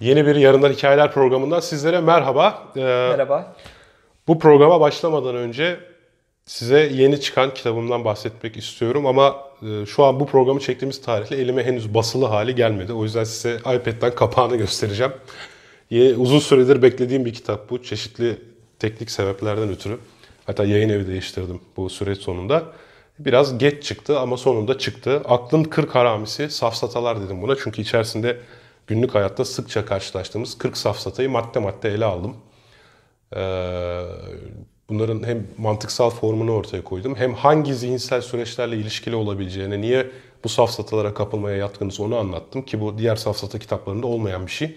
Yeni bir Yarından Hikayeler programından sizlere merhaba. Ee, Merhaba. Bu programa başlamadan önce size yeni çıkan kitabımdan bahsetmek istiyorum ama e, şu an bu programı çektiğimiz tarihle elime henüz basılı hali gelmedi. O yüzden size iPad'den kapağını göstereceğim. Uzun süredir beklediğim bir kitap bu. Çeşitli teknik sebeplerden ötürü. Hatta yayın evi değiştirdim bu süreç sonunda. Biraz geç çıktı ama sonunda çıktı. Aklın kırk haramisi safsatalar dedim buna. Çünkü içerisinde günlük hayatta sıkça karşılaştığımız 40 safsatayı madde madde ele aldım. Ee, bunların hem mantıksal formunu ortaya koydum hem hangi zihinsel süreçlerle ilişkili olabileceğini, niye bu safsatalara kapılmaya yatkınız onu anlattım ki bu diğer safsata kitaplarında olmayan bir şey.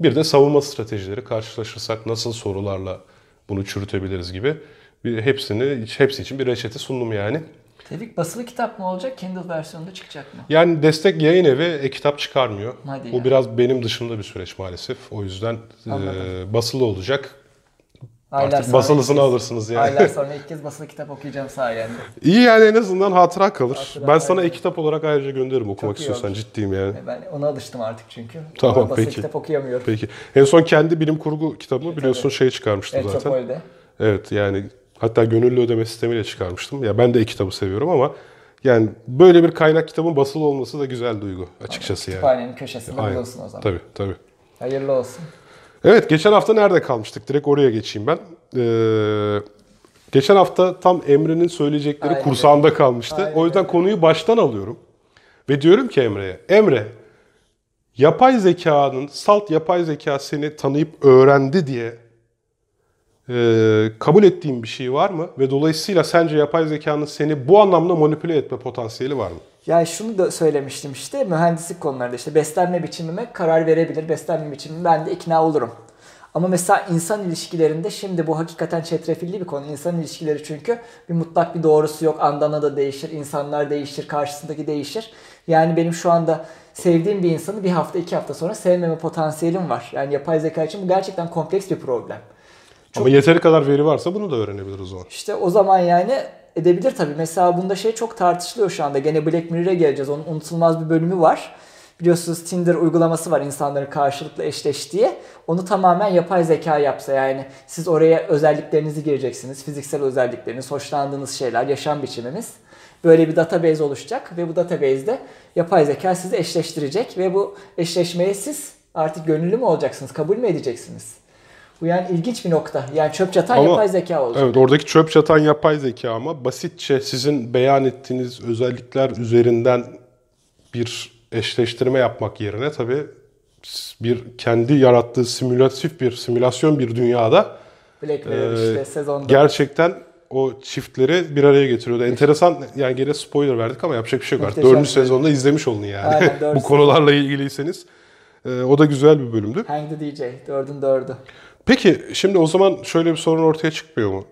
Bir de savunma stratejileri karşılaşırsak nasıl sorularla bunu çürütebiliriz gibi hepsini hepsi için bir reçete sundum yani. Dedik basılı kitap mı olacak, Kindle versiyonunda çıkacak mı? Yani destek yayın evi e-kitap çıkarmıyor. Hadi o ya. biraz benim dışımda bir süreç maalesef. O yüzden e, basılı olacak. Aylar Artık basılısını kez- alırsınız yani. Aylar sonra ilk kez basılı kitap okuyacağım sayende. İyi yani en azından hatıra kalır. Hatıra, ben sana e-kitap olarak ayrıca gönderirim okumak istiyorsan olur. ciddiyim yani. Ben ona alıştım artık çünkü. Tamam, Basılı peki. kitap okuyamıyorum. Peki. En son kendi bilim kurgu kitabımı biliyorsun şey çıkarmıştım zaten. Metropol'de. Evet yani hatta gönüllü ödeme sistemiyle çıkarmıştım. Ya ben de e-kitabı seviyorum ama yani böyle bir kaynak kitabın basılı olması da güzel duygu açıkçası yani. Kütüphanenin köşesinde Aynen. bulunsun o zaman. Tabii tabii. Hayırlı olsun. Evet geçen hafta nerede kalmıştık? Direkt oraya geçeyim ben. Ee, geçen hafta tam Emre'nin söyleyecekleri Aynen. kursağında kalmıştı. Aynen o yüzden konuyu baştan alıyorum. Ve diyorum ki Emre'ye, Emre yapay zekanın, salt yapay zeka seni tanıyıp öğrendi diye e, kabul ettiğin bir şey var mı? Ve dolayısıyla sence yapay zekanın seni bu anlamda manipüle etme potansiyeli var mı? Ya şunu da söylemiştim işte mühendislik konularında işte beslenme biçimime karar verebilir. Beslenme biçimimi ben de ikna olurum. Ama mesela insan ilişkilerinde şimdi bu hakikaten çetrefilli bir konu. İnsan ilişkileri çünkü bir mutlak bir doğrusu yok. Andana da değişir, insanlar değişir, karşısındaki değişir. Yani benim şu anda sevdiğim bir insanı bir hafta iki hafta sonra sevmeme potansiyelim var. Yani yapay zeka için bu gerçekten kompleks bir problem. Ama yeteri kadar veri varsa bunu da öğrenebilir o zaman. İşte o zaman yani edebilir tabii. Mesela bunda şey çok tartışılıyor şu anda. Gene Black Mirror'e geleceğiz. Onun unutulmaz bir bölümü var. Biliyorsunuz Tinder uygulaması var insanların karşılıklı eşleştiği. Onu tamamen yapay zeka yapsa yani siz oraya özelliklerinizi gireceksiniz. Fiziksel özellikleriniz, hoşlandığınız şeyler, yaşam biçiminiz. Böyle bir database oluşacak ve bu database'de yapay zeka sizi eşleştirecek ve bu eşleşmeye siz artık gönüllü mü olacaksınız, kabul mü edeceksiniz? Bu yani ilginç bir nokta. Yani çöp çatan Ama- yapay zeka olacak. Evet oradaki çöp çatan yapay zeka ama basitçe sizin beyan ettiğiniz özellikler üzerinden bir eşleştirme yapmak yerine tabii bir kendi yarattığı simülatif bir simülasyon bir dünyada Black Mirror Ee, işte sezonda. gerçekten o çiftleri bir araya getiriyordu. Enteresan yani gene spoiler verdik ama yapacak bir şey yok artık. Dördüncü sezonda izlemiş olun yani. Aynen, Bu konularla ilgiliyseniz. Ee, o da güzel bir bölümdü. Hang the DJ. Dördün dördü. Peki şimdi o zaman şöyle bir sorun ortaya çıkmıyor mu?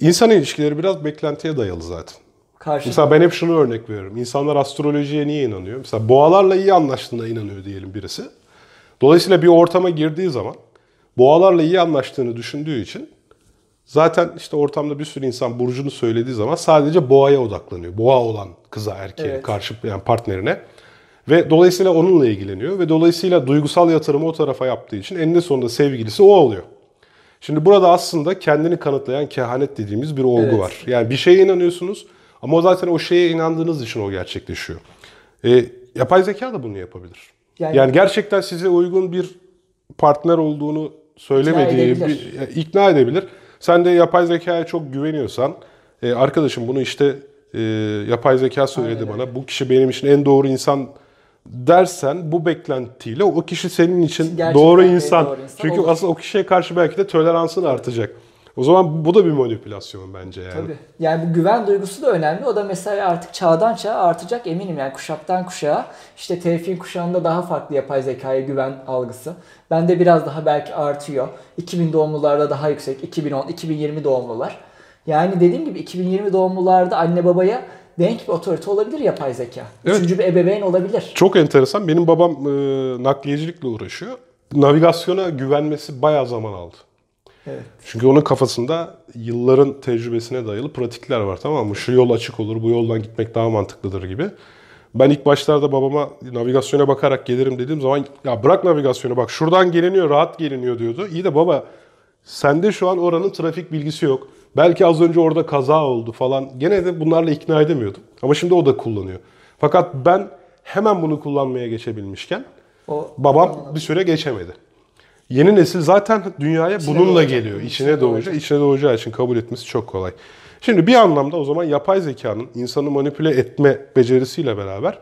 İnsan ilişkileri biraz beklentiye dayalı zaten. Karşı Mesela ben hep şunu örnek veriyorum. İnsanlar astrolojiye niye inanıyor? Mesela boğalarla iyi anlaştığına inanıyor diyelim birisi. Dolayısıyla bir ortama girdiği zaman boğalarla iyi anlaştığını düşündüğü için zaten işte ortamda bir sürü insan burcunu söylediği zaman sadece boğaya odaklanıyor. Boğa olan kıza, erkeğe, Evet. karşı yani partnerine. Ve dolayısıyla onunla ilgileniyor ve dolayısıyla duygusal yatırımı o tarafa yaptığı için eninde sonunda sevgilisi o oluyor. Şimdi burada aslında kendini kanıtlayan kehanet dediğimiz bir olgu Evet. var. Yani bir şeye inanıyorsunuz ama o zaten o şeye inandığınız için o gerçekleşiyor. E, yapay zeka da bunu yapabilir. Yani, Yani- gerçekten size uygun bir partner olduğunu söylemediği, İkna bir, edebilir. ya, ikna edebilir. Sen de yapay zekaya çok güveniyorsan, e, arkadaşım bunu işte e, yapay zeka söyledi Aynen bana, bu kişi benim için en doğru insan dersen bu beklentiyle o kişi senin için Gerçekten doğru insan. doğru insan Çünkü olur. aslında o kişiye karşı belki de toleransın artacak. O zaman bu da bir manipülasyon bence yani. Tabii. Yani bu güven duygusu da önemli. O da mesela artık çağdan çağa artacak eminim. Yani kuşaktan kuşağa. İşte Tevfik'in kuşağında daha farklı yapay zekaya güven algısı. Bende biraz daha belki artıyor. 2000 doğumlularda daha yüksek. 2010, 2020 doğumlular. Yani dediğim gibi 2020 doğumlularda anne babaya denk bir otorite olabilir yapay zeka. Evet. Üçüncü bir ebeveyn olabilir. Çok enteresan. Benim babam e, nakliyecilikle uğraşıyor. Navigasyona güvenmesi bayağı zaman aldı. Evet. Çünkü onun kafasında yılların tecrübesine dayalı pratikler var tamam mı? Şu yol açık olur, bu yoldan gitmek daha mantıklıdır gibi. Ben ilk başlarda babama navigasyona bakarak gelirim dediğim zaman ya bırak navigasyonu bak şuradan geliniyor rahat geliniyor diyordu. İyi de baba sende şu an oranın trafik bilgisi yok. Belki az önce orada kaza oldu falan. Gene de bunlarla ikna edemiyordum. Ama şimdi o da kullanıyor. Fakat ben hemen bunu kullanmaya geçebilmişken O babam bir süre geçemedi. Yeni nesil zaten dünyaya bununla doğacak. geliyor. İçine İçine doğacak. İçine doğacağı için kabul etmesi çok kolay. Şimdi bir anlamda o zaman yapay zekanın insanı manipüle etme becerisiyle beraber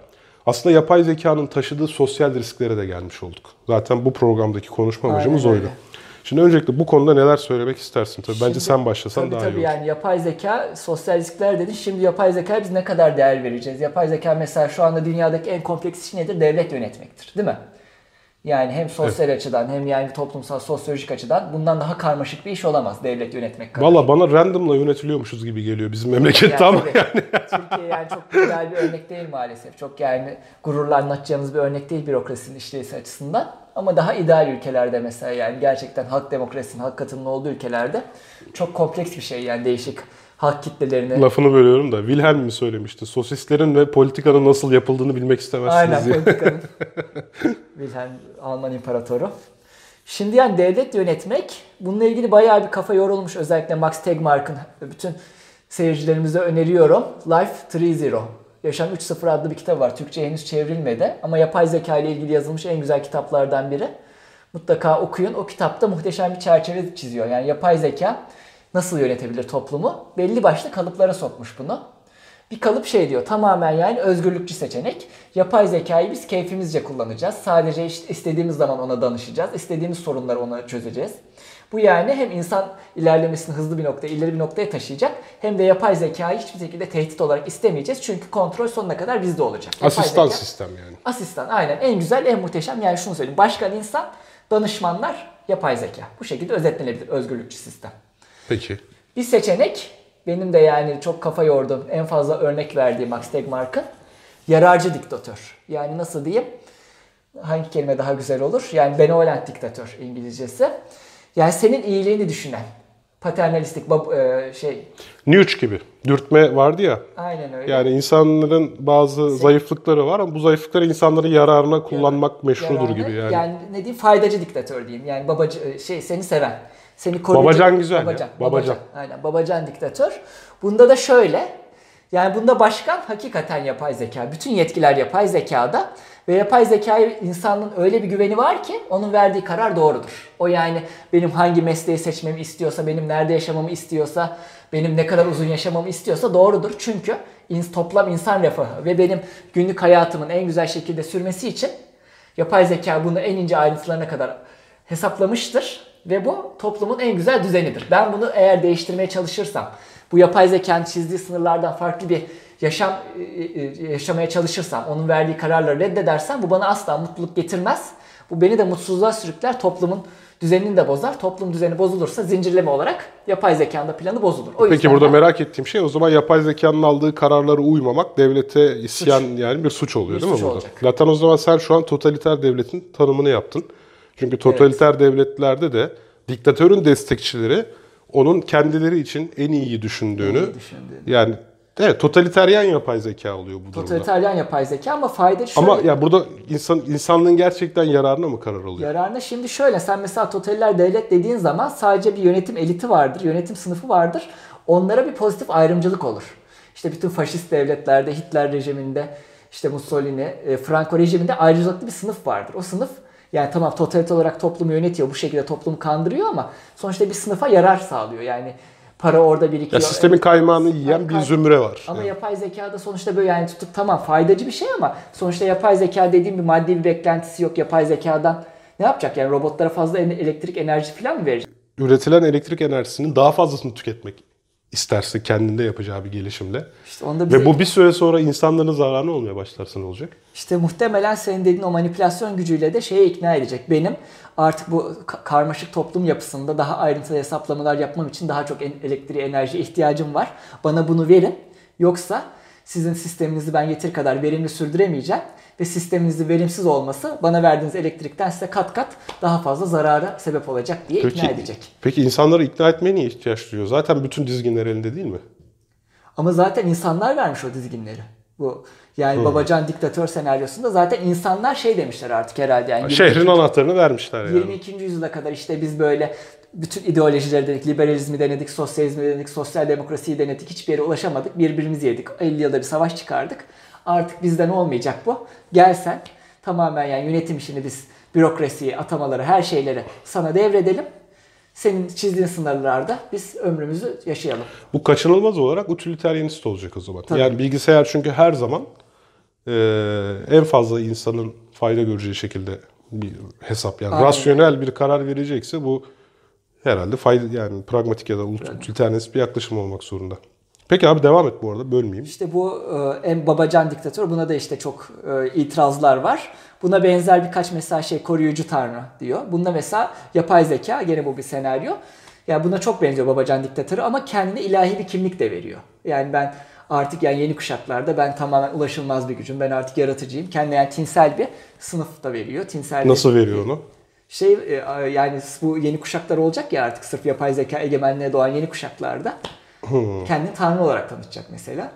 aslında yapay zekanın taşıdığı sosyal risklere de gelmiş olduk. Zaten bu programdaki konuşma amacımız oydu. Şimdi öncelikle bu konuda neler söylemek istersin? Tabii bence Şimdi- sen başlasan tabii, daha tabii iyi olur. yani yapay zeka, sosyal riskler dedin. Şimdi yapay zekaya biz ne kadar değer vereceğiz? Yapay zeka mesela şu anda dünyadaki en kompleks iş nedir? Devlet yönetmektir. Değil mi? Yani hem sosyal açıdan hem yani toplumsal, sosyolojik açıdan bundan daha karmaşık bir iş olamaz devlet yönetmek kadar. Valla bana randomla yönetiliyormuşuz gibi geliyor bizim memlekette ama Yani tabii, Türkiye yani çok güzel bir örnek değil maalesef. Çok yani gururla anlatacağımız bir örnek değil bürokrasinin işleyişi açısından. Ama daha ideal ülkelerde mesela yani gerçekten halk demokrasinin, halk katılımının olduğu ülkelerde çok kompleks bir şey yani değişik halk kitlelerini. lafını bölüyorum da Wilhelm mi söylemişti? Sosistlerin ve politikanın nasıl yapıldığını bilmek istemezsiniz Aynen diye. politikanın. Wilhelm Alman İmparatoru. Şimdi yani devlet yönetmek bununla ilgili bayağı bir kafa yorulmuş. Özellikle Max Tegmark'ın bütün seyircilerimize öneriyorum. Life 3.0. Yaşam 3.0 adlı bir kitap var. Türkçe henüz çevrilmedi ama yapay zeka ile ilgili yazılmış en güzel kitaplardan biri. Mutlaka okuyun. O kitapta muhteşem bir çerçeve çiziyor. Yani yapay zeka nasıl yönetebilir toplumu? Belli başlı kalıplara sokmuş bunu. Bir kalıp şey diyor tamamen yani özgürlükçü seçenek. Yapay zekayı biz keyfimizce kullanacağız. Sadece işte istediğimiz zaman ona danışacağız. İstediğimiz sorunları ona çözeceğiz. Bu yani hem insan ilerlemesini hızlı bir noktaya, ileri bir noktaya taşıyacak. Hem de yapay zekayı hiçbir şekilde tehdit olarak istemeyeceğiz. Çünkü kontrol sonuna kadar bizde olacak. Yapay Asistan zeka- sistem yani. Asistan aynen en güzel en muhteşem yani şunu söyleyeyim. Başkan insan, danışmanlar yapay zeka. Bu şekilde özetlenebilir özgürlükçü sistem. Peki. Bir seçenek benim de yani çok kafa yordum en fazla örnek verdiğim Max Tegmark'ın yararcı diktatör. Yani nasıl diyeyim? Hangi kelime daha güzel olur? Yani benevolent diktatör İngilizcesi. Yani senin iyiliğini düşünen. Paternalistik bab- e, şey Newt gibi. Dürtme vardı ya. aynen öyle. Yani insanların bazı zayıflıkları var ama bu zayıflıkları insanların yararına kullanmak meşrudur Yararlı. gibi yani. Yani ne diyeyim faydacı diktatör diyeyim. Yani babacı şey seni seven. Seni koruyucu. Babacan güzel ya, Babacan. babacan. Aynen babacan diktatör. Bunda da şöyle. Yani bunda başkan hakikaten yapay zeka. Bütün yetkiler yapay zekada. Ve yapay zekaya insanın öyle bir güveni var ki onun verdiği karar doğrudur. O yani benim hangi mesleği seçmemi istiyorsa, benim nerede yaşamamı istiyorsa, benim ne kadar uzun yaşamamı istiyorsa doğrudur. Çünkü toplam insan refahı ve benim günlük hayatımın en güzel şekilde sürmesi için yapay zeka bunu en ince ayrıntılarına kadar hesaplamıştır ve bu toplumun en güzel düzenidir. Ben bunu eğer değiştirmeye çalışırsam, bu yapay zekanın çizdiği sınırlardan farklı bir yaşam e, e, yaşamaya çalışırsam, onun verdiği kararları reddedersem bu bana asla mutluluk getirmez. Bu beni de mutsuzluğa sürükler, toplumun düzenini de bozar. Toplum düzeni bozulursa zincirleme olarak yapay zekanın da planı bozulur. O Peki burada ben- merak ettiğim şey o zaman yapay zekanın aldığı kararlara uymamak devlete isyan yani bir suç oluyor Bir değil mi suç burada? olacak. Zaten o zaman sen şu an totaliter devletin tanımını yaptın. Çünkü totaliter devletlerde de diktatörün destekçileri onun kendileri için en iyiyi düşündüğünü İyi düşündüğünü. yani evet totaliteryen yapay zeka oluyor bu durumda. Totaliteryen yapay zeka ama fayda şöyle. Ama ya burada insan insanlığın gerçekten yararına mı karar alıyor? Yararına şimdi şöyle sen mesela totaliter devlet dediğin zaman sadece bir yönetim eliti vardır, yönetim sınıfı vardır. Onlara bir pozitif ayrımcılık olur. İşte bütün faşist devletlerde, Hitler rejiminde, işte Mussolini, e, Franco rejiminde ayrıcalıklı bir sınıf vardır. O sınıf yani tamam totaliter olarak toplumu yönetiyor, bu şekilde toplumu kandırıyor ama sonuçta bir sınıfa yarar sağlıyor. Yani para orada birikiyor. Ya sistemin kaymağını yiyen bir zümre var. Ama Yani. yapay zekada sonuçta böyle yani tutup tamam faydacı bir şey ama sonuçta yapay zeka dediğim bir maddi bir beklentisi yok. Yapay zekadan ne yapacak yani robotlara fazla elektrik enerji falan mı verecek? Üretilen elektrik enerjisinin daha fazlasını tüketmek isterse kendinde yapacağı bir gelişimle. İşte onda bize, Ve bu bir süre sonra insanların zararına olmaya başlarsa ne olacak? işte muhtemelen senin dediğin o manipülasyon gücüyle de şeye ikna edecek. Benim artık bu ka- karmaşık toplum yapısında daha ayrıntılı hesaplamalar yapmam için daha çok elektriğe enerjiye ihtiyacım var. Bana bunu verin. Yoksa sizin sisteminizi ben yeteri kadar verimli sürdüremeyeceğim ve sisteminizin verimsiz olması bana verdiğiniz elektrikten size kat kat daha fazla zarara sebep olacak diye ikna edecek. peki insanları ikna etmeye niye ihtiyaç duyuyor? Zaten bütün dizginler elinde değil mi? Ama zaten insanlar vermiş o dizginleri. Bu yani babacan diktatör senaryosunda zaten insanlar şey demişler artık herhalde yani Şehrin anahtarını vermişler yani. 22. yüzyıla kadar işte biz böyle bütün ideolojileri denedik, liberalizmi denedik, sosyalizmi denedik, sosyal demokrasiyi denedik, hiçbir yere ulaşamadık, birbirimizi yedik, 50 yılda bir savaş çıkardık. Artık bizden olmayacak bu. Gelsen tamamen yani yönetim işini biz bürokrasiyi, atamaları, her şeyleri sana devredelim. Senin çizdiğin sınırlarda biz ömrümüzü yaşayalım. Bu kaçınılmaz olarak utilitarianist olacak o zaman. Tabii. Yani bilgisayar çünkü her zaman en fazla insanın fayda göreceği şekilde bir hesap yani Aynen. rasyonel bir karar verecekse bu herhalde fayda yani pragmatik ya da utilitarianist bir yaklaşım olmak zorunda. Peki abi devam et bu arada bölmeyeyim. İşte bu e, en babacan diktatör buna da işte çok e, itirazlar var. Buna benzer birkaç mesela şey koruyucu tanrı diyor. Bunda mesela yapay zeka gene bu bir senaryo. Ya buna çok benziyor babacan diktatörü ama kendine ilahi bir kimlik de veriyor. Yani ben artık yani yeni kuşaklarda ben tamamen ulaşılmaz bir gücüm. Ben artık yaratıcıyım. Kendine yani tinsel bir sınıf da veriyor. Tinsel bir- Nasıl veriyor onu? şey e, yani bu yeni kuşaklar olacak ya artık sırf yapay zeka egemenliğe doğan yeni kuşaklarda kendini tanrı olarak tanıtacak mesela.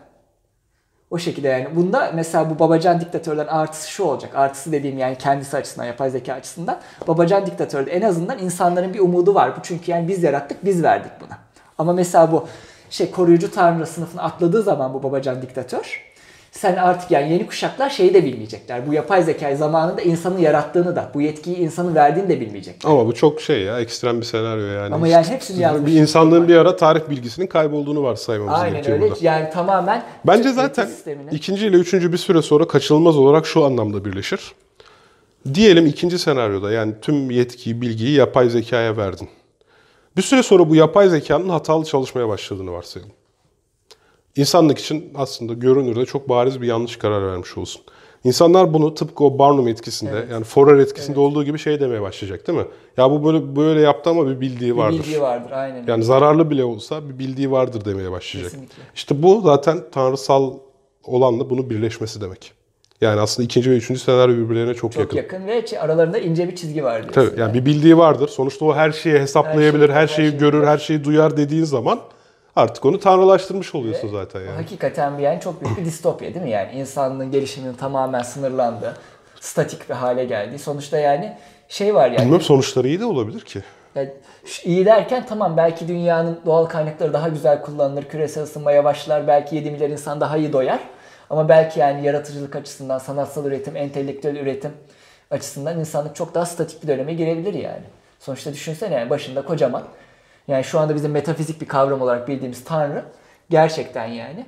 O şekilde yani bunda mesela bu babacan diktatörlerin artısı şu olacak. Artısı dediğim yani kendisi açısından, yapay zeka açısından. Babacan diktatörde en azından insanların bir umudu var. Bu çünkü yani biz yarattık, biz verdik buna. Ama mesela bu şey koruyucu tanrı sınıfını atladığı zaman bu babacan diktatör sen artık yani yeni kuşaklar şeyi de bilmeyecekler. Bu yapay zekayı zamanında insanın yarattığını da, bu yetkiyi insanın verdiğini de bilmeyecekler. Ama bu çok şey ya ekstrem bir senaryo yani. Ama yani hepsini yazmış. bir insanlığın bir ara tarih bilgisinin kaybolduğunu varsaymamız Aynen gerekiyor öyle. burada. Yani tamamen Bence zaten ikinci ile üçüncü bir süre sonra kaçınılmaz olarak şu anlamda birleşir. Diyelim ikinci senaryoda yani tüm yetkiyi, bilgiyi yapay zekaya verdin. Bir süre sonra bu yapay zekanın hatalı çalışmaya başladığını varsayalım. İnsanlık için aslında görünürde çok bariz bir yanlış karar vermiş olsun. İnsanlar bunu tıpkı o Barnum etkisinde yani Forer etkisinde olduğu gibi şey demeye başlayacak değil mi? Ya bu böyle böyle yaptı ama bir bildiği bir vardır. bildiği vardır. Aynen. Yani zararlı bile olsa bir bildiği vardır demeye başlayacak. Kesinlikle. İşte bu zaten tanrısal olanla bunun birleşmesi demek. Yani aslında ikinci ve üçüncü senaryo birbirlerine çok, Çok yakın. yakın. ve aralarında ince bir çizgi var diyorsun. Tabii yani bir bildiği vardır. Sonuçta o her şeyi hesaplayabilir, her, her şeyi şeyi görür, her şeyi duyar dediğin zaman artık onu tanrılaştırmış oluyorsun zaten yani. Hakikaten bir yani çok büyük bir distopya değil mi? Yani insanlığın gelişiminin tamamen sınırlandığı, statik bir hale geldiği. Sonuçta yani şey var yani. Bilmem sonuçları iyi de olabilir ki. Yani iyi derken tamam belki dünyanın doğal kaynakları daha güzel kullanılır, küresel ısınma yavaşlar, belki 7 milyar insan daha iyi doyar. Ama belki yani yaratıcılık açısından, sanatsal üretim, entelektüel üretim açısından insanlık çok daha statik bir döneme girebilir yani. Sonuçta düşünsene yani başında kocaman. Yani şu anda bizim metafizik bir kavram olarak bildiğimiz Tanrı gerçekten yani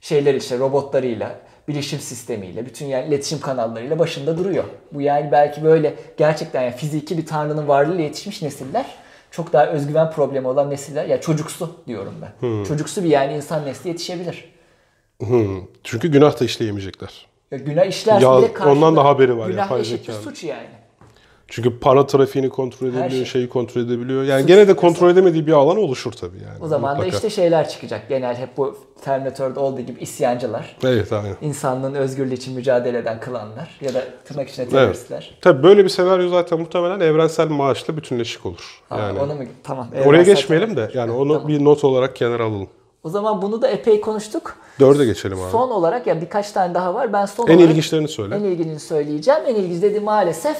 şeyler işte robotlarıyla, bilişim sistemiyle, bütün yani iletişim kanallarıyla başında duruyor. Bu yani belki böyle gerçekten yani fiziki bir tanrının varlığıyla yetişmiş nesiller çok daha özgüven problemi olan nesiller ya çocuksu diyorum ben. Çocuksu bir yani insan nesli yetişebilir. Hmm. Çünkü günah da işleyemeyecekler. Ya günah işlerse Ya bile karşılığı- ondan da haberi var Günah eşittir zekanın. suç yani. Çünkü para trafiğini kontrol edebiliyor, şey. şeyi kontrol edebiliyor. Yani Suç gene de kontrol edemediği bir alan oluşur tabii yani. O zaman mutlaka. da işte şeyler çıkacak. Genel hep bu Terminator'da olduğu gibi isyancılar. Evet aynen. insanlığın özgürlüğü için mücadele eden klanlar ya da tırnak içinde teröristler. Tabii böyle bir senaryo zaten muhtemelen evrensel maaşla bütünleşik olur. Ha, Yani onu mu? Tamam. oraya geçmeyelim de yani onu Tamam. bir not olarak kenara alalım. O zaman bunu da epey konuştuk. Dörde geçelim abi. Son olarak ya birkaç tane daha var. Ben son en olarak ilginçlerini söyle. en ilgini söyleyeceğim. En ilginç dediğim maalesef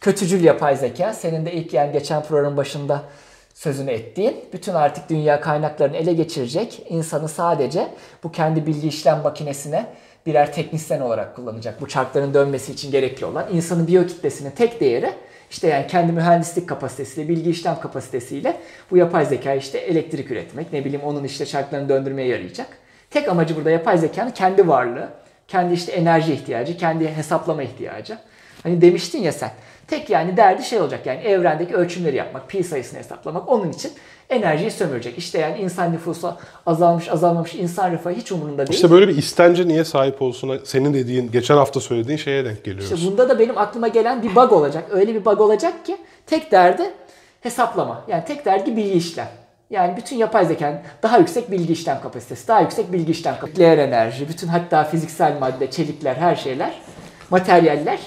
kötücül yapay zeka. Senin de ilk yani geçen programın başında sözünü ettiğin. Bütün artık dünya kaynaklarını ele geçirecek. insanı sadece bu kendi bilgi işlem makinesine birer teknisyen olarak kullanacak. Bu çarkların dönmesi için gerekli olan insanın biyokitlesinin tek değeri işte yani kendi mühendislik kapasitesiyle, bilgi işlem kapasitesiyle bu yapay zeka işte elektrik üretmek, ne bileyim onun işte çarklarını döndürmeye yarayacak. Tek amacı burada yapay zekanın kendi varlığı, kendi işte enerji ihtiyacı, kendi hesaplama ihtiyacı. Hani demiştin ya sen. Tek yani derdi şey olacak yani evrendeki ölçümleri yapmak, pi sayısını hesaplamak. Onun için enerjiyi sömürecek. İşte yani insan nüfusu azalmış azalmamış insan refahı hiç umurunda değil. İşte böyle bir istence niye sahip olsun senin dediğin, geçen hafta söylediğin şeye denk geliyoruz. İşte bunda da benim aklıma gelen bir bug olacak. Öyle bir bug olacak ki tek derdi hesaplama. Yani tek derdi bilgi işlem. Yani bütün yapay zekanın daha yüksek bilgi işlem kapasitesi, daha yüksek bilgi işlem kapasitesi, nükleer enerji, bütün hatta fiziksel madde, çelikler, her şeyler, materyaller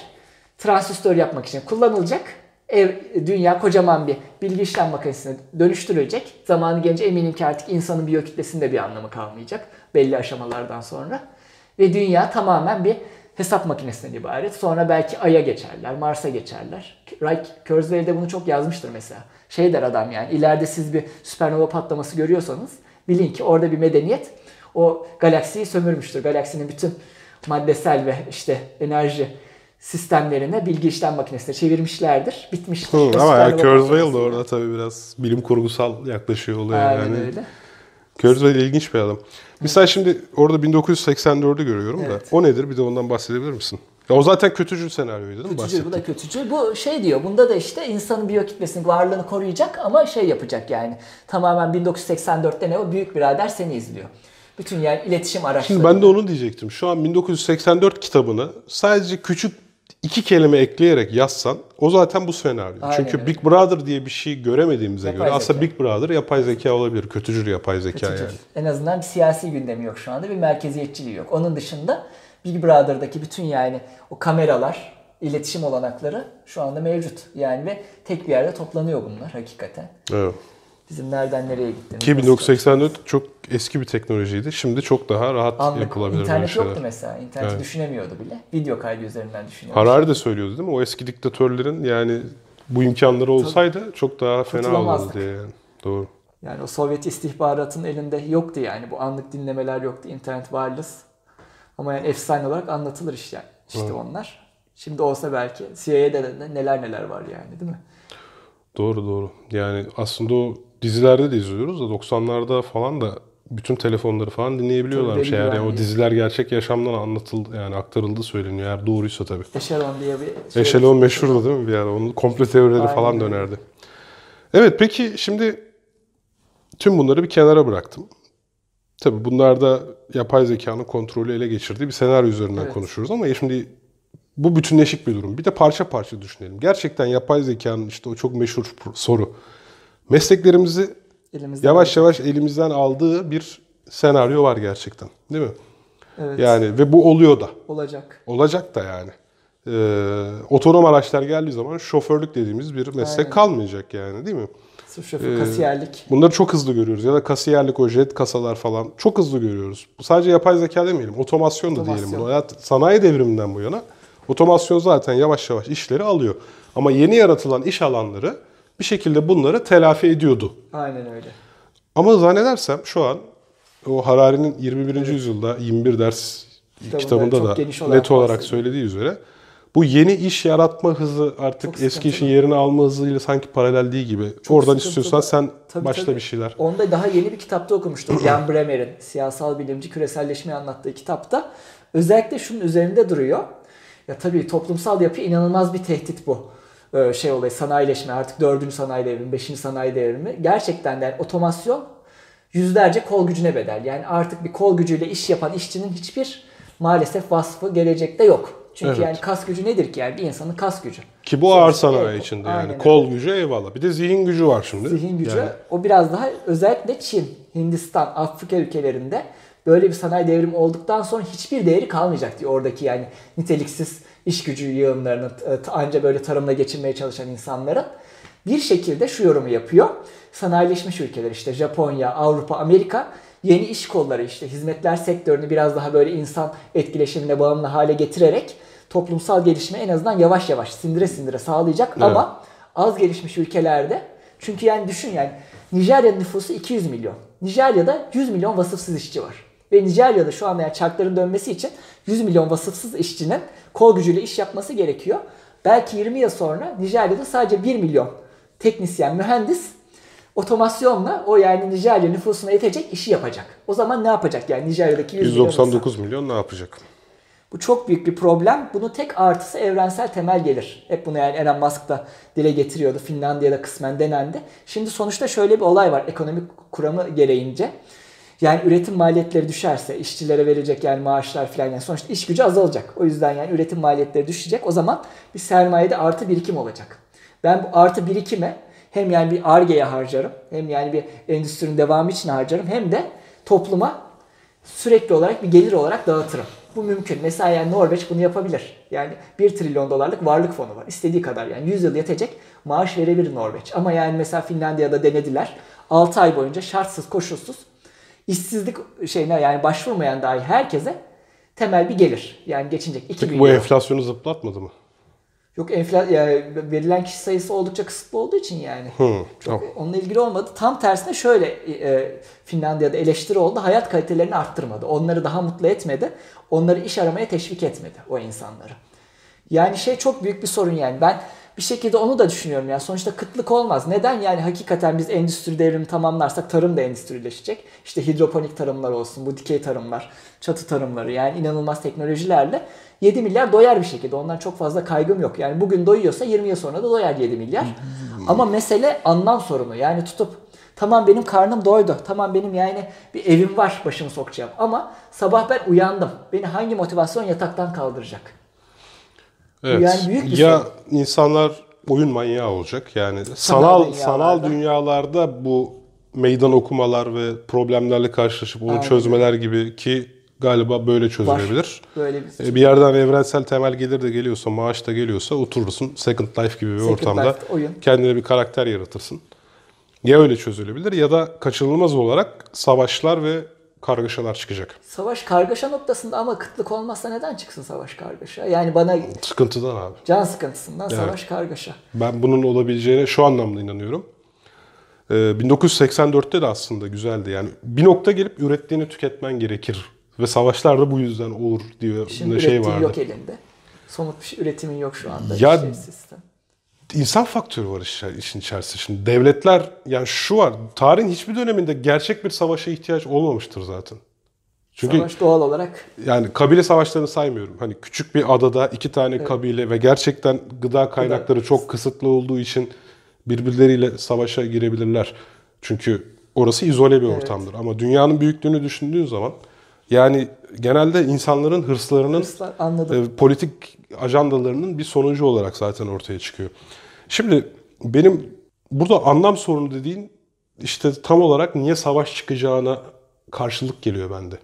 transistör yapmak için kullanılacak. Ev, dünya kocaman bir bilgi işlem makinesine dönüştürülecek. Zamanı gelince eminim ki artık insanın biyokitlesinde bir anlamı kalmayacak belli aşamalardan sonra. Ve dünya tamamen bir hesap makinesinden ibaret. Sonra belki Ay'a geçerler, Mars'a geçerler. Ray Kurzweil de bunu çok yazmıştır mesela. Şey der adam yani ileride siz bir süpernova patlaması görüyorsanız bilin ki orada bir medeniyet o galaksiyi sömürmüştür. Galaksinin bütün maddesel ve işte enerji sistemlerine bilgi işlem makinesine çevirmişlerdir. Bitmiştir. Hı, ama yani Kurzweil de orada tabii biraz bilim kurgusal yaklaşıyor olaya Aynen yani. öyle. Kurzweil ilginç bir adam. Mesela şimdi orada 1984'ü görüyorum Evet. da. O nedir? Bir de ondan bahsedebilir misin? Ya o zaten kötücül senaryoydu değil mi? Kötücül, bu da kötücül. Bu şey diyor, bunda da işte insanın biyokitmesini, varlığını koruyacak ama şey yapacak yani. Tamamen 1984'te ne o? Büyük birader seni izliyor. Bütün yani iletişim araçları. Şimdi ben de onu diyecektim. Şu an 1984 kitabını sadece küçük iki kelime ekleyerek yazsan o zaten bu senaryo. Aynen Çünkü öyle. Big Brother diye bir şey göremediğimize Yapay göre aslında zeka. Big Brother yapay zeka olabilir. Kötücül yapay zeka Kötücül. yani. En azından bir siyasi gündemi yok şu anda. Bir merkeziyetçiliği yok. Onun dışında Big Brother'daki bütün yani o kameralar, iletişim olanakları şu anda mevcut. Yani ve tek bir yerde toplanıyor bunlar hakikaten. Evet. Bizim nereden nereye gittiğimiz. Ki nasıl- 1984 çok eski bir teknolojiydi. Şimdi çok daha rahat Anlık yapılabilir internet şeyler. yoktu mesela. İnterneti Evet. düşünemiyordu bile. Video kaydı üzerinden düşünüyordu. Harari de söylüyordu değil mi? O eski diktatörlerin yani bu imkanları olsaydı çok daha fena olurdu diye yani. Doğru. Yani o Sovyet istihbaratının elinde yoktu yani. Bu anlık dinlemeler yoktu. internet wireless. Ama yani efsane olarak anlatılır işte, işte Evet. onlar. Şimdi olsa belki CIA'de de neler neler var yani değil mi? Doğru doğru. Yani aslında o dizilerde de izliyoruz da 90'larda falan da bütün telefonları falan dinleyebiliyorlarmış. Eğer yani o güvenliği. diziler gerçek yaşamdan anlatıldı yani aktarıldı söyleniyor. Eğer doğruysa tabii. Eşelon diye bir şey. Eşelon meşhurdu değil mi bir ara? Onun komple teorileri Aynen falan dönerdi. Evet peki şimdi tüm bunları bir kenara bıraktım. Tabii bunlar da yapay zekanın kontrolü ele geçirdiği bir senaryo üzerinden Evet. konuşuyoruz ama şimdi bu bütünleşik bir durum. Bir de parça parça düşünelim. Gerçekten yapay zekanın işte o çok meşhur soru. Mesleklerimizi Elimizde yavaş yavaş elimizden aldığı bir senaryo var gerçekten. Değil mi? Evet. Yani ve bu oluyor da. olacak. Olacak da yani. Ee, otonom araçlar geldiği zaman şoförlük dediğimiz bir meslek Aynen. kalmayacak yani değil mi? Sırf şoför, kasiyerlik. Bunları çok hızlı görüyoruz. Ya da kasiyerlik, o jet kasalar falan çok hızlı görüyoruz. Bu sadece yapay zeka demeyelim. Otomasyon da Otomasyon. diyelim bunu. Hayat, sanayi devriminden bu yana otomasyon zaten yavaş yavaş işleri alıyor. Ama yeni yaratılan iş alanları bir şekilde bunları telafi ediyordu. Aynen öyle. Ama zannedersem şu an o Harari'nin 21. yüzyılda 21 ders Kitabında kitabında da olarak net olarak söylediği üzere bu yeni iş yaratma hızı artık Çok eski işin yerini alma hızıyla sanki paralel değil gibi. Çok Oradan sıkıntılı. istiyorsan sen Tabii, başla tabii. bir şeyler. Onda daha yeni bir kitapta okumuştum. Jan Bremer'in siyasal bilimci küreselleşmeyi anlattığı kitapta özellikle şunun üzerinde duruyor. Ya tabii toplumsal yapı inanılmaz bir tehdit bu. Ee, şey olayı sanayileşme artık dördüncü sanayi devrimi, beşinci sanayi devrimi. Gerçekten de yani otomasyon yüzlerce kol gücüne bedel. Yani artık bir kol gücüyle iş yapan işçinin hiçbir maalesef vasfı gelecekte yok. Çünkü Evet. yani kas gücü nedir ki yani bir insanın kas gücü. Ki bu ağır sanayi evet, içinde aynen yani. öyle. Kol gücü eyvallah. Bir de zihin gücü var şimdi. Zihin gücü Yani o biraz daha özellikle Çin, Hindistan, Afrika ülkelerinde böyle bir sanayi devrimi olduktan sonra hiçbir değeri kalmayacak diyor oradaki yani niteliksiz iş gücü yığınlarını anca böyle tarımla geçinmeye çalışan insanların bir şekilde şu yorumu yapıyor. Sanayileşmiş ülkeler işte Japonya, Avrupa, Amerika yeni iş kolları işte hizmetler sektörünü biraz daha böyle insan etkileşimine bağımlı hale getirerek toplumsal gelişme en azından yavaş yavaş sindire sindire sağlayacak Evet. ama az gelişmiş ülkelerde çünkü yani düşün yani Nijerya'nın nüfusu 200 milyon. Nijerya'da 100 milyon vasıfsız işçi var. Ve Nijerya'da şu anda yani çarkların dönmesi için 100 milyon vasıfsız işçinin kol gücüyle iş yapması gerekiyor. Belki 20 yıl sonra Nijerya'da sadece 1 milyon teknisyen, mühendis otomasyonla o yani Nijerya nüfusuna yetecek işi yapacak. O zaman ne yapacak yani Nijerya'daki 100 milyon insan? 199 milyon ne yapacak? Bu çok büyük bir problem. Bunun tek artısı evrensel temel gelir. Hep bunu yani Elon Musk da dile getiriyordu. Finlandiya'da kısmen denendi. Şimdi sonuçta şöyle bir olay var ekonomik kuramı gereğince. Yani üretim maliyetleri düşerse işçilere verecek yani maaşlar falan yani sonuçta iş gücü azalacak. O yüzden yani üretim maliyetleri düşecek. O zaman bir sermayede artı birikim olacak. Ben bu artı birikime hem yani bir argeye harcarım hem yani bir endüstrinin devamı için harcarım hem de topluma sürekli olarak bir gelir olarak dağıtırım. Bu mümkün. Mesela yani Norveç bunu yapabilir. Yani 1 trilyon dolarlık varlık fonu var. İstediği kadar yani 100 yıl yetecek maaş verebilir Norveç. Ama yani mesela Finlandiya'da denediler. 6 ay boyunca şartsız koşulsuz işsizlik şeyine yani başvurmayan dahi herkese temel bir gelir. Yani geçinecek 2 Peki bu milyon. enflasyonu zıplatmadı mı? Yok enfla yani verilen kişi sayısı oldukça kısıtlı olduğu için yani. Hı, Çok tamam. onunla ilgili olmadı. Tam tersine şöyle e, Finlandiya'da eleştiri oldu. Hayat kalitelerini arttırmadı. Onları daha mutlu etmedi. Onları iş aramaya teşvik etmedi o insanları. Yani şey çok büyük bir sorun yani. Ben bir şekilde onu da düşünüyorum yani. Sonuçta kıtlık olmaz. Neden yani hakikaten biz endüstri devrimi tamamlarsak tarım da endüstrileşecek. İşte hidroponik tarımlar olsun, bu dikey tarımlar, çatı tarımları yani inanılmaz teknolojilerle 7 milyar doyar bir şekilde. Ondan çok fazla kaygım yok. Yani bugün doyuyorsa 20 yıl sonra da doyar 7 milyar. Ama mesele anlam sorunu. Yani tutup tamam benim karnım doydu. Tamam benim yani bir evim var başımı sokacağım. Ama sabah ben uyandım. Beni hangi motivasyon yataktan kaldıracak? Evet. yani büyük bir ya sorun. insanlar oyun manyağı olacak. Yani sanal sanal dünyalarda bu meydan okumalar ve problemlerle karşılaşıp onu Aynen. çözmeler gibi ki galiba böyle çözülebilir. Böyle bir E, Bir yerden evrensel temel gelir de geliyorsa, maaş da geliyorsa oturursun Second Life gibi bir Second ortamda Life oyun. kendine bir karakter yaratırsın. Ya öyle çözülebilir ya da kaçınılmaz olarak savaşlar ve kargaşalar çıkacak. Savaş kargaşa noktasında ama kıtlık olmazsa neden çıksın savaş kargaşa? Yani bana Sıkıntıdan abi. can sıkıntısından savaş kargaşa. Ben bunun olabileceğine şu anlamda inanıyorum. Ee, 1984'te de aslında güzeldi. Yani bir nokta gelip ürettiğini tüketmen gerekir. Ve savaşlar da bu yüzden olur diyor Şimdi şey vardı. yok elinde. Somut bir şey, üretimin yok şu anda. Ya- Şey, sistem. İnsan faktörü var iş- işin içerisinde. Şimdi devletler yani şu var. Tarihin hiçbir döneminde gerçek bir savaşa ihtiyaç olmamıştır zaten. Çünkü Savaş doğal olarak yani kabile savaşlarını saymıyorum. Hani küçük bir adada iki tane kabile ve gerçekten gıda kaynakları çok kısıtlı olduğu için birbirleriyle savaşa girebilirler. Çünkü orası izole bir ortamdır. Ama dünyanın büyüklüğünü düşündüğün zaman yani genelde insanların hırslarının hırslar anladım. e, politik ajandalarının bir sonucu olarak zaten ortaya çıkıyor. Şimdi benim burada anlam sorunu dediğin işte tam olarak niye savaş çıkacağına karşılık geliyor bende.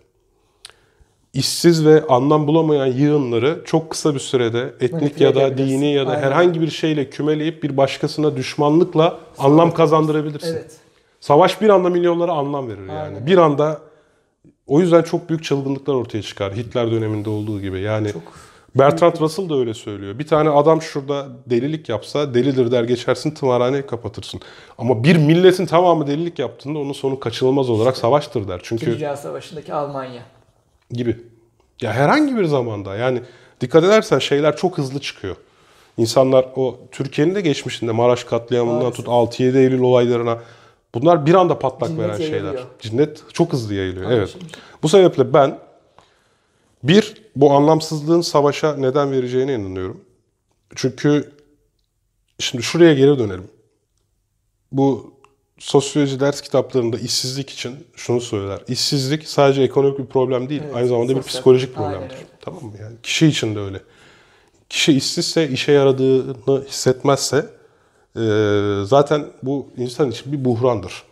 İşsiz ve anlam bulamayan yığınları çok kısa bir sürede etnik ya da dini ya da Aynen. herhangi bir şeyle kümeleyip bir başkasına düşmanlıkla anlam kazandırabilirsin. Evet. Savaş bir anda milyonlara anlam verir yani. Aynen. Bir anda o yüzden çok büyük çılgınlıklar ortaya çıkar. Hitler döneminde olduğu gibi. Yani Bertrand Russell da öyle söylüyor. Bir tane adam şurada delilik yapsa delidir der geçersin tımarhaneyi kapatırsın. Ama bir milletin tamamı delilik yaptığında onun sonu kaçınılmaz olarak savaştır der. Çünkü İkinci Dünya Savaşı'ndaki Almanya. gibi. Ya herhangi bir zamanda yani dikkat edersen şeyler çok hızlı çıkıyor. İnsanlar o Türkiye'nin de geçmişinde Maraş katliamından Maalesef. tut 6-7 Eylül olaylarına bunlar bir anda patlak Cinnet veren şeyler. yayılıyor. Cinnet çok hızlı yayılıyor. Evet. Anlaşılmış. Bu sebeple ben bir bu anlamsızlığın savaşa neden vereceğine inanıyorum. Çünkü şimdi şuraya geri dönelim. Bu sosyoloji ders kitaplarında işsizlik için şunu söyler. İşsizlik sadece ekonomik bir problem değil. Evet, aynı zamanda bir sosyal. psikolojik Aynen problemdir. öyle. Tamam mı? Yani kişi için de öyle. Kişi işsizse, işe yaradığını hissetmezse zaten bu insan için bir buhrandır.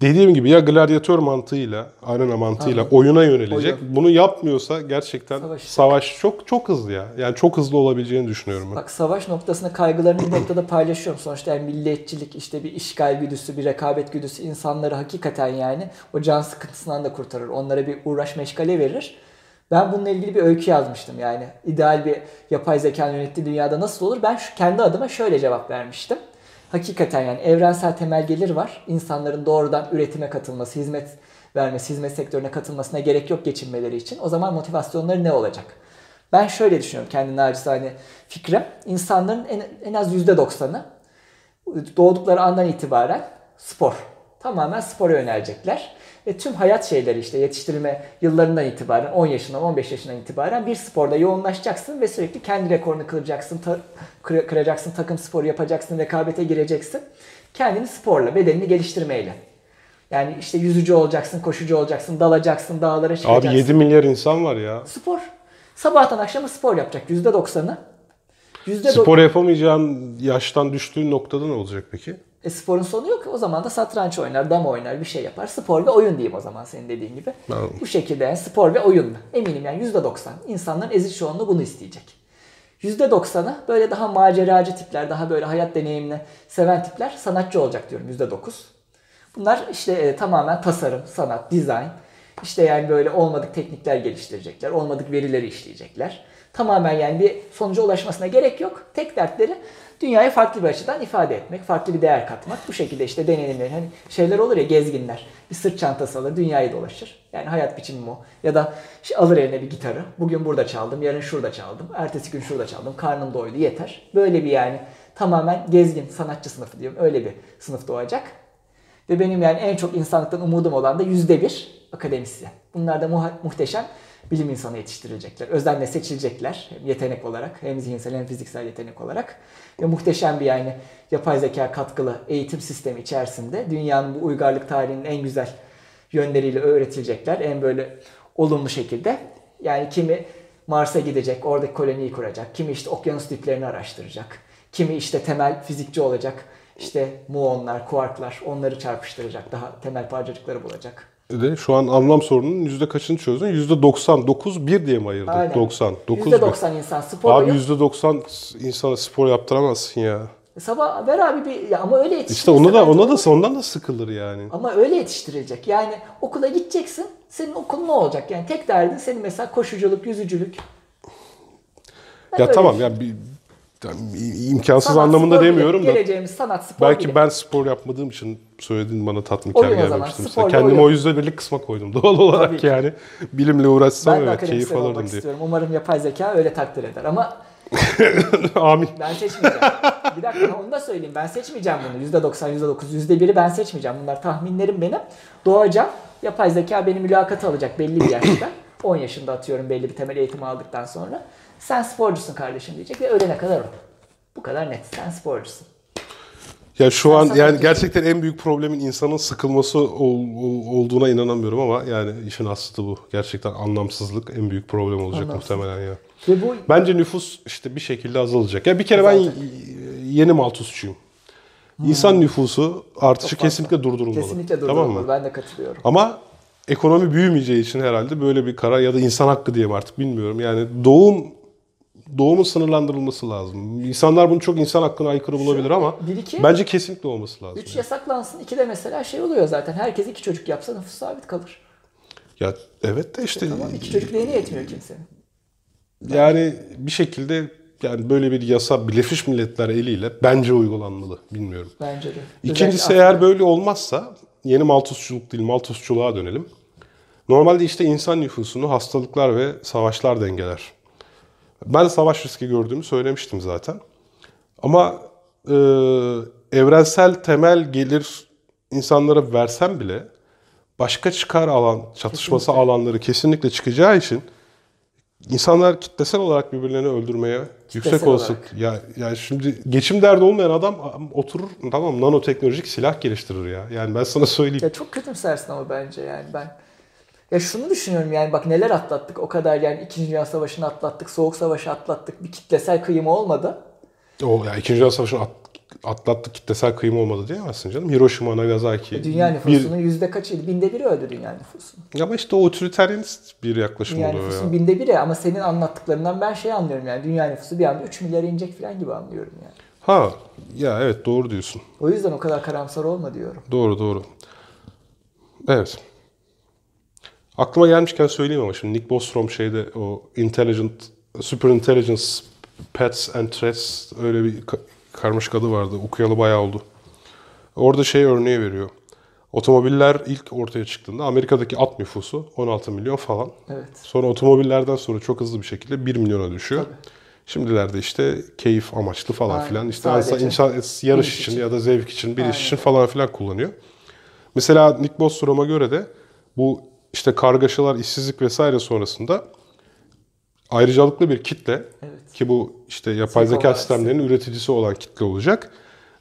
Dediğim gibi ya gladyatör mantığıyla, arena mantığıyla oyuna yönelecek. Oyun. Bunu yapmıyorsa gerçekten Savaşacak. savaş çok çok hızlı ya. Yani çok hızlı olabileceğini düşünüyorum ben. Bak savaş noktasında kaygılarını bir noktada paylaşıyorum. Sonuçta yani milliyetçilik, işte bir işgal güdüsü, bir rekabet güdüsü insanları hakikaten yani o can sıkıntısından da kurtarır. Onlara bir uğraş meşgale verir. Ben bununla ilgili bir öykü yazmıştım yani. ideal bir yapay zekanın yönettiği dünyada nasıl olur? Ben şu, kendi adıma şöyle cevap vermiştim. Hakikaten yani evrensel temel gelir var. İnsanların doğrudan üretime katılması, hizmet vermesi, hizmet sektörüne katılmasına gerek yok geçinmeleri için. O zaman motivasyonları ne olacak? Ben şöyle düşünüyorum kendi naçizane fikrim. İnsanların en, en az %90'ı doğdukları andan itibaren spor. Tamamen spora yönelecekler. Ve tüm hayat şeyleri işte yetiştirilme yıllarından itibaren 10 yaşından 15 yaşından itibaren bir sporda yoğunlaşacaksın ve sürekli kendi rekorunu kıracaksın, ta- kıra- kıracaksın, takım sporu yapacaksın, rekabete gireceksin. Kendini sporla, bedenini geliştirmeyle. Yani işte yüzücü olacaksın, koşucu olacaksın, dalacaksın, dağlara çıkacaksın. Abi 7 milyar insan var ya. Spor. Sabahtan akşama spor yapacak %90'ı. %90'ı. Spor yapamayacağın yaştan düştüğün noktada ne olacak peki? E, sporun sonu yok. O zaman da satranç oynar, dama oynar, bir şey yapar. Spor ve oyun diyeyim o zaman senin dediğin gibi. Anladım. Bu şekilde yani spor ve oyun. Eminim yani %90. İnsanların ezici çoğunluğu bunu isteyecek. %90'ı böyle daha maceracı tipler, daha böyle hayat deneyimini seven tipler sanatçı olacak diyorum %9. Bunlar işte e, tamamen tasarım, sanat, dizayn, İşte yani böyle olmadık teknikler geliştirecekler. Olmadık verileri işleyecekler. Tamamen yani bir sonuca ulaşmasına gerek yok. Tek dertleri dünyayı farklı bir açıdan ifade etmek, farklı bir değer katmak. Bu şekilde işte deneyimler, hani şeyler olur ya gezginler. Bir sırt çantası alır, dünyayı dolaşır. Yani hayat biçimim o. Ya da işte alır eline bir gitarı. Bugün burada çaldım, yarın şurada çaldım. Ertesi gün şurada çaldım. Karnım doydu, yeter. Böyle bir yani tamamen gezgin sanatçı sınıfı diyorum. Öyle bir sınıf doğacak. Ve benim yani en çok insanlıktan umudum olan da yüzde bir akademisyen. Bunlar da muhteşem bilim insanı yetiştirilecekler. Özenle seçilecekler. Hem yetenek olarak hem zihinsel hem fiziksel yetenek olarak. Ve muhteşem bir yani yapay zeka katkılı eğitim sistemi içerisinde dünyanın bu uygarlık tarihinin en güzel yönleriyle öğretilecekler. En böyle olumlu şekilde. Yani kimi Mars'a gidecek, oradaki koloniyi kuracak. Kimi işte okyanus diplerini araştıracak. Kimi işte temel fizikçi olacak. İşte muonlar, kuarklar onları çarpıştıracak. Daha temel parçacıkları bulacak. De şu an anlam sorununun yüzde kaçını çözdün? Yüzde 99 bir diye mi ayırdın? Aynen. 90. 9 %90 insan spor Abi yüzde 90 insana spor yaptıramazsın ya. Sabah ver abi bir ya ama öyle İşte yetiştirirsen ona da ona da ondan da sıkılır yani. Ama öyle yetiştirilecek. Yani okula gideceksin. Senin okulun ne olacak? Yani tek derdin senin mesela koşuculuk, yüzücülük. Ben Ya tamam düşünüyorum. ya bir imkansız Sanat, anlamında spor demiyorum da. Geleceğimiz sanat, spor Belki bilim. ben spor yapmadığım için söylediğin bana tatminkar. Mesela sporda Kendimi oyun. o yüzde birlik kısma koydum doğal olarak Tabii yani. Bilimle uğraşsam ben evet keyif alırdım diye. istiyorum. Umarım yapay zeka öyle takdir eder. Ama Amin. ben seçmeyeceğim. bir dakika onu da söyleyeyim. Ben seçmeyeceğim bunu. %90, %9, %1'i ben seçmeyeceğim. Bunlar tahminlerim benim. Doğacağım. Yapay zeka beni mülakata alacak belli bir yaşta. 10 yaşında atıyorum belli bir temel eğitimi aldıktan sonra. Sen sporcusun kardeşim diyecek ve ölene kadar o. Bu kadar net. Sen sporcusun. Ya şu an yani gerçekten en büyük problemin insanın sıkılması ol- ol- olduğuna inanamıyorum ama yani işin aslı bu. Gerçekten anlamsızlık en büyük problem olacak Anlamsız. muhtemelen ya. Ve bu Bence nüfus işte bir şekilde azalacak. Ya bir kere ben Zaten. y- yeni Malthusçuyum. İnsan nüfusu artışı Çok fazla. kesinlikle durdurulmalı. kesinlikle Tamam durdurulmalı. mı? Ben de katılıyorum. Ama ekonomi büyümeyeceği için herhalde böyle bir karar ya da insan hakkı diyeyim artık bilmiyorum. Yani doğum doğumun sınırlandırılması lazım. İnsanlar bunu çok insan hakkına aykırı bulabilir ama Bir iki, bence kesinlikle olması lazım. üç yasaklansın. İki de mesela şey oluyor zaten. Herkes iki çocuk yapsa nüfus sabit kalır. Ya evet de işte Tamam iki çocuk neyine yetmiyor kimsenin. yani bir şekilde yani böyle bir yasa Birleşmiş Milletler eliyle bence uygulanmalı. Bilmiyorum. Bence de. İkincisi Özellikle eğer böyle olmazsa yeni Malthusçuluk değil Malthusçuluğa dönelim. Normalde işte insan nüfusunu hastalıklar ve savaşlar dengeler. Ben savaş riski gördüğümü söylemiştim zaten. Ama e, evrensel temel gelir insanlara versem bile başka çıkar alan, çatışması Kesinlikle. alanları kesinlikle çıkacağı için insanlar kitlesel olarak birbirlerini öldürmeye yüksek olasılık. Ya, ya şimdi geçim derdi olmayan adam oturur tamam nanoteknolojik silah geliştirir ya. Yani ben sana söyleyeyim. Ya çok kötümsersin ama bence yani ben. Ya şunu düşünüyorum yani bak neler atlattık o kadar yani 2. Dünya Savaşı'nı atlattık, Soğuk Savaşı atlattık. Bir kitlesel kıyım olmadı. O ya İkinci Dünya Savaşı'nı at- atlattık kitlesel kıyım olmadı diyemezsin canım. Hiroşima, Nagasaki. E, Dünya bir- nüfusunun yüzde kaçıydı? Binde biri öldü dünya nüfusunun. Ama işte o otoriteryenist bir yaklaşım Dünya oluyor nüfusunun ya. binde biri ama senin anlattıklarından ben şey anlıyorum yani dünya nüfusu bir anda 3 milyara inecek falan gibi anlıyorum yani. Ha ya evet doğru diyorsun. O yüzden o kadar karamsar olma diyorum. Doğru doğru. Evet. Aklıma gelmişken söyleyeyim ama şimdi Nick Bostrom şeyde o Intelligent, Super Intelligence Pets and Threats öyle bir ka- karmaşık adı vardı. Okuyalı bayağı oldu. Orada şey örneği veriyor. Otomobiller ilk ortaya çıktığında Amerika'daki at nüfusu 16 milyon falan. Evet. Sonra otomobillerden sonra çok hızlı bir şekilde 1 milyona düşüyor. Tabii. Şimdilerde işte keyif amaçlı falan Aynen. filan. İşte Sadece insan, yarış için, için. ya da zevk için, bir Aynen. iş için falan filan kullanıyor. Mesela Nick Bostrom'a göre de bu işte kargaşalar, işsizlik vesaire sonrasında ayrıcalıklı bir kitle Evet. ki bu işte yapay zeka Vadisi. sistemlerinin üreticisi olan kitle olacak.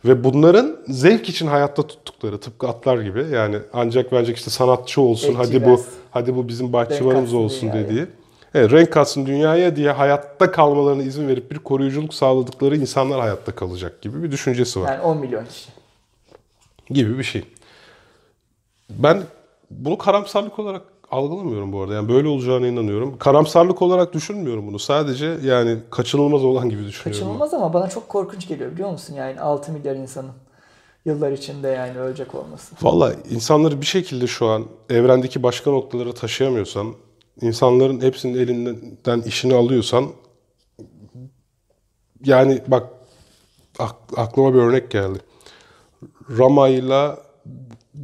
Ve bunların zevk için hayatta tuttukları tıpkı atlar gibi yani ancak ancak işte sanatçı olsun Bekçi hadi bu hadi bu bizim bahçıvanımız olsun dünyaya. dediği. Evet, renk katsın dünyaya diye hayatta kalmalarına izin verip bir koruyuculuk sağladıkları insanlar hayatta kalacak gibi bir düşüncesi var. Yani 10 milyon kişi. Gibi bir şey. Ben bunu karamsarlık olarak algılamıyorum bu arada. Yani böyle olacağına inanıyorum. Karamsarlık olarak düşünmüyorum bunu. Sadece yani kaçınılmaz olan gibi düşünüyorum. Kaçınılmaz ama bana çok korkunç geliyor biliyor musun? Yani 6 milyar insanın Yıllar içinde yani ölecek olması. Valla insanları bir şekilde şu an evrendeki başka noktalara taşıyamıyorsan, insanların hepsinin elinden işini alıyorsan, yani bak ak- aklıma bir örnek geldi. Rama ile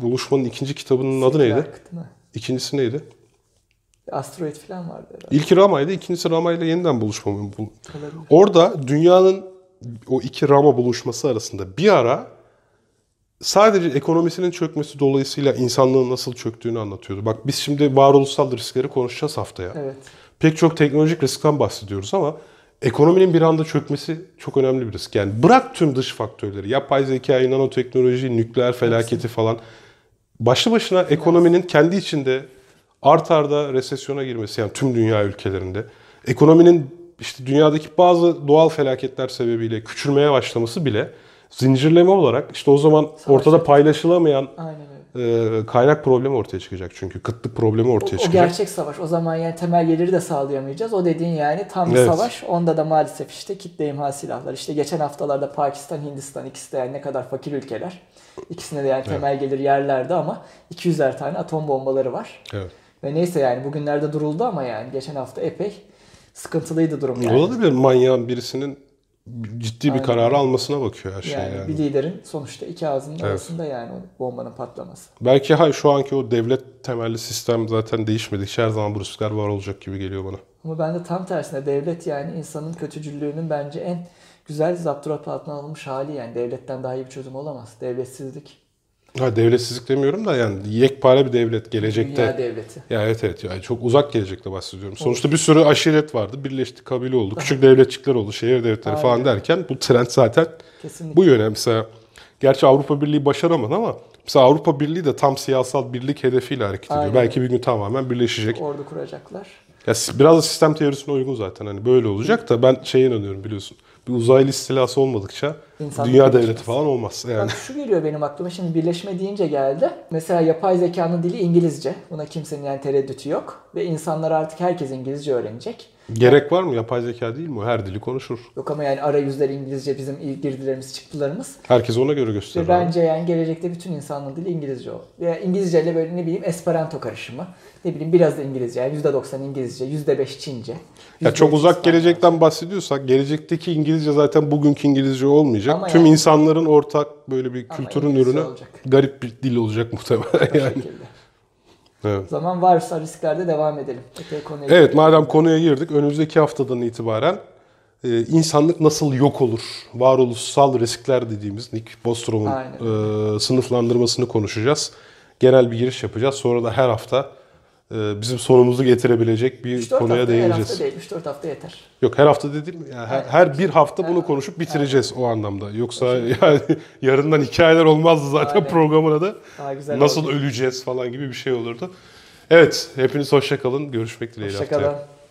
buluşmanın ikinci kitabının adı neydi? Mi? İkincisi neydi? Asteroid falan vardı herhalde. İlki Rama'ydı, ikincisi Rama ile yeniden buluşma. Orada dünyanın o iki Rama buluşması arasında bir ara sadece ekonomisinin çökmesi dolayısıyla insanlığın nasıl çöktüğünü anlatıyordu. Bak biz şimdi varoluşsal riskleri konuşacağız haftaya. Evet. Pek çok teknolojik riskten bahsediyoruz ama ekonominin bir anda çökmesi çok önemli bir risk. Yani bırak tüm dış faktörleri, yapay zekayı, nanoteknoloji, nükleer felaketi falan. Başlı başına ekonominin kendi içinde art arda resesyona girmesi yani tüm dünya ülkelerinde ekonominin işte dünyadaki bazı doğal felaketler sebebiyle küçülmeye başlaması bile zincirleme olarak işte o zaman ortada paylaşılamayan Aynen kaynak problemi ortaya çıkacak çünkü kıtlık problemi O, ortaya o çıkacak. gerçek savaş. O zaman yani temel geliri de sağlayamayacağız. O dediğin yani tam bir Evet. savaş. Onda da maalesef işte kitle imha silahlar. İşte geçen haftalarda Pakistan, Hindistan ikisi de yani ne kadar fakir ülkeler. İkisine de yani temel gelir yerlerde ama 200'er tane atom bombaları var. Evet. Ve neyse yani bugünlerde duruldu ama yani geçen hafta epey sıkıntılıydı durum yani. Olabilir manyağın birisinin ciddi bir Aynen. kararı almasına bakıyor her şey Yani, yani. bir liderin sonuçta iki ağzının arasında yani o bombanın patlaması. Belki ha, şu anki o devlet temelli sistem zaten değişmedikçe her zaman bu riskler var olacak gibi geliyor bana. Ama ben de tam tersine devlet yani insanın kötücüllüğünün bence en güzel zapturapt altına alınmış hali yani. Devletten daha iyi bir çözüm olamaz. Devletsizlik. Ha devletsizlik demiyorum da yani yekpare bir devlet gelecekte. Dünya devleti. Ya evet evet yani çok uzak gelecekte bahsediyorum. Sonuçta bir sürü aşiret vardı. Birleşti, kabile oldu. Küçük devletçikler oldu, şehir devletleri falan derken bu trend zaten Kesinlikle. bu yöne. Mesela gerçi Avrupa Birliği başaramadı ama mesela Avrupa Birliği de tam siyasal birlik hedefiyle hareket ediyor. Aynen. Belki bir gün tamamen birleşecek. Ordu kuracaklar. Ya biraz da sistem teorisine uygun zaten. Hani böyle olacak da ben şeye inanıyorum biliyorsun. Bir uzaylı istilası olmadıkça İnsanlık dünya devleti falan olmaz. Yani Bak şu geliyor benim aklıma şimdi birleşme deyince geldi. Mesela yapay zekanın dili İngilizce. Buna kimsenin yani tereddütü yok. Ve insanlar artık herkes İngilizce öğrenecek. Gerek var mı? Yapay zeka değil mi? Her dili konuşur. Yok ama yani arayüzler İngilizce bizim ilk girdilerimiz çıktılarımız. Herkes ona göre Ve gösterir. abi. bence yani gelecekte bütün insanlığın dili İngilizce o. Veya İngilizce ile böyle ne bileyim Esperanto karışımı. Ne bileyim biraz da İngilizce. Yani %90 İngilizce, %5 Çince. Ya çok %2 uzak İspanyolca. gelecekten bahsediyorsak gelecekteki İngilizce zaten bugünkü İngilizce olmayacak. Ama Tüm yani- insanların ortak böyle bir kültürün ürünü olacak. garip bir dil olacak muhtemelen yani. şekilde. Evet. O zaman varsa risklerde devam edelim. Epey konuya Evet girelim. madem konuya girdik önümüzdeki haftadan itibaren e, insanlık nasıl yok olur? Varoluşsal riskler dediğimiz Nick Bostrom'un e, sınıflandırmasını konuşacağız. Genel bir giriş yapacağız. Sonra da her hafta bizim sonumuzu getirebilecek bir 3-4 konuya her değineceğiz. hafta değil, 3-4 hafta yeter. Yok her hafta dedim ya her, her bir hafta bunu konuşup bitireceğiz o anlamda. Yoksa yani yarından hikayeler olmazdı zaten Aynen. programın adı. Nasıl oldu. öleceğiz falan gibi bir şey olurdu. Evet hepiniz hoşça kalın. Görüşmek dileğiyle haftaya. Hoşçakalın.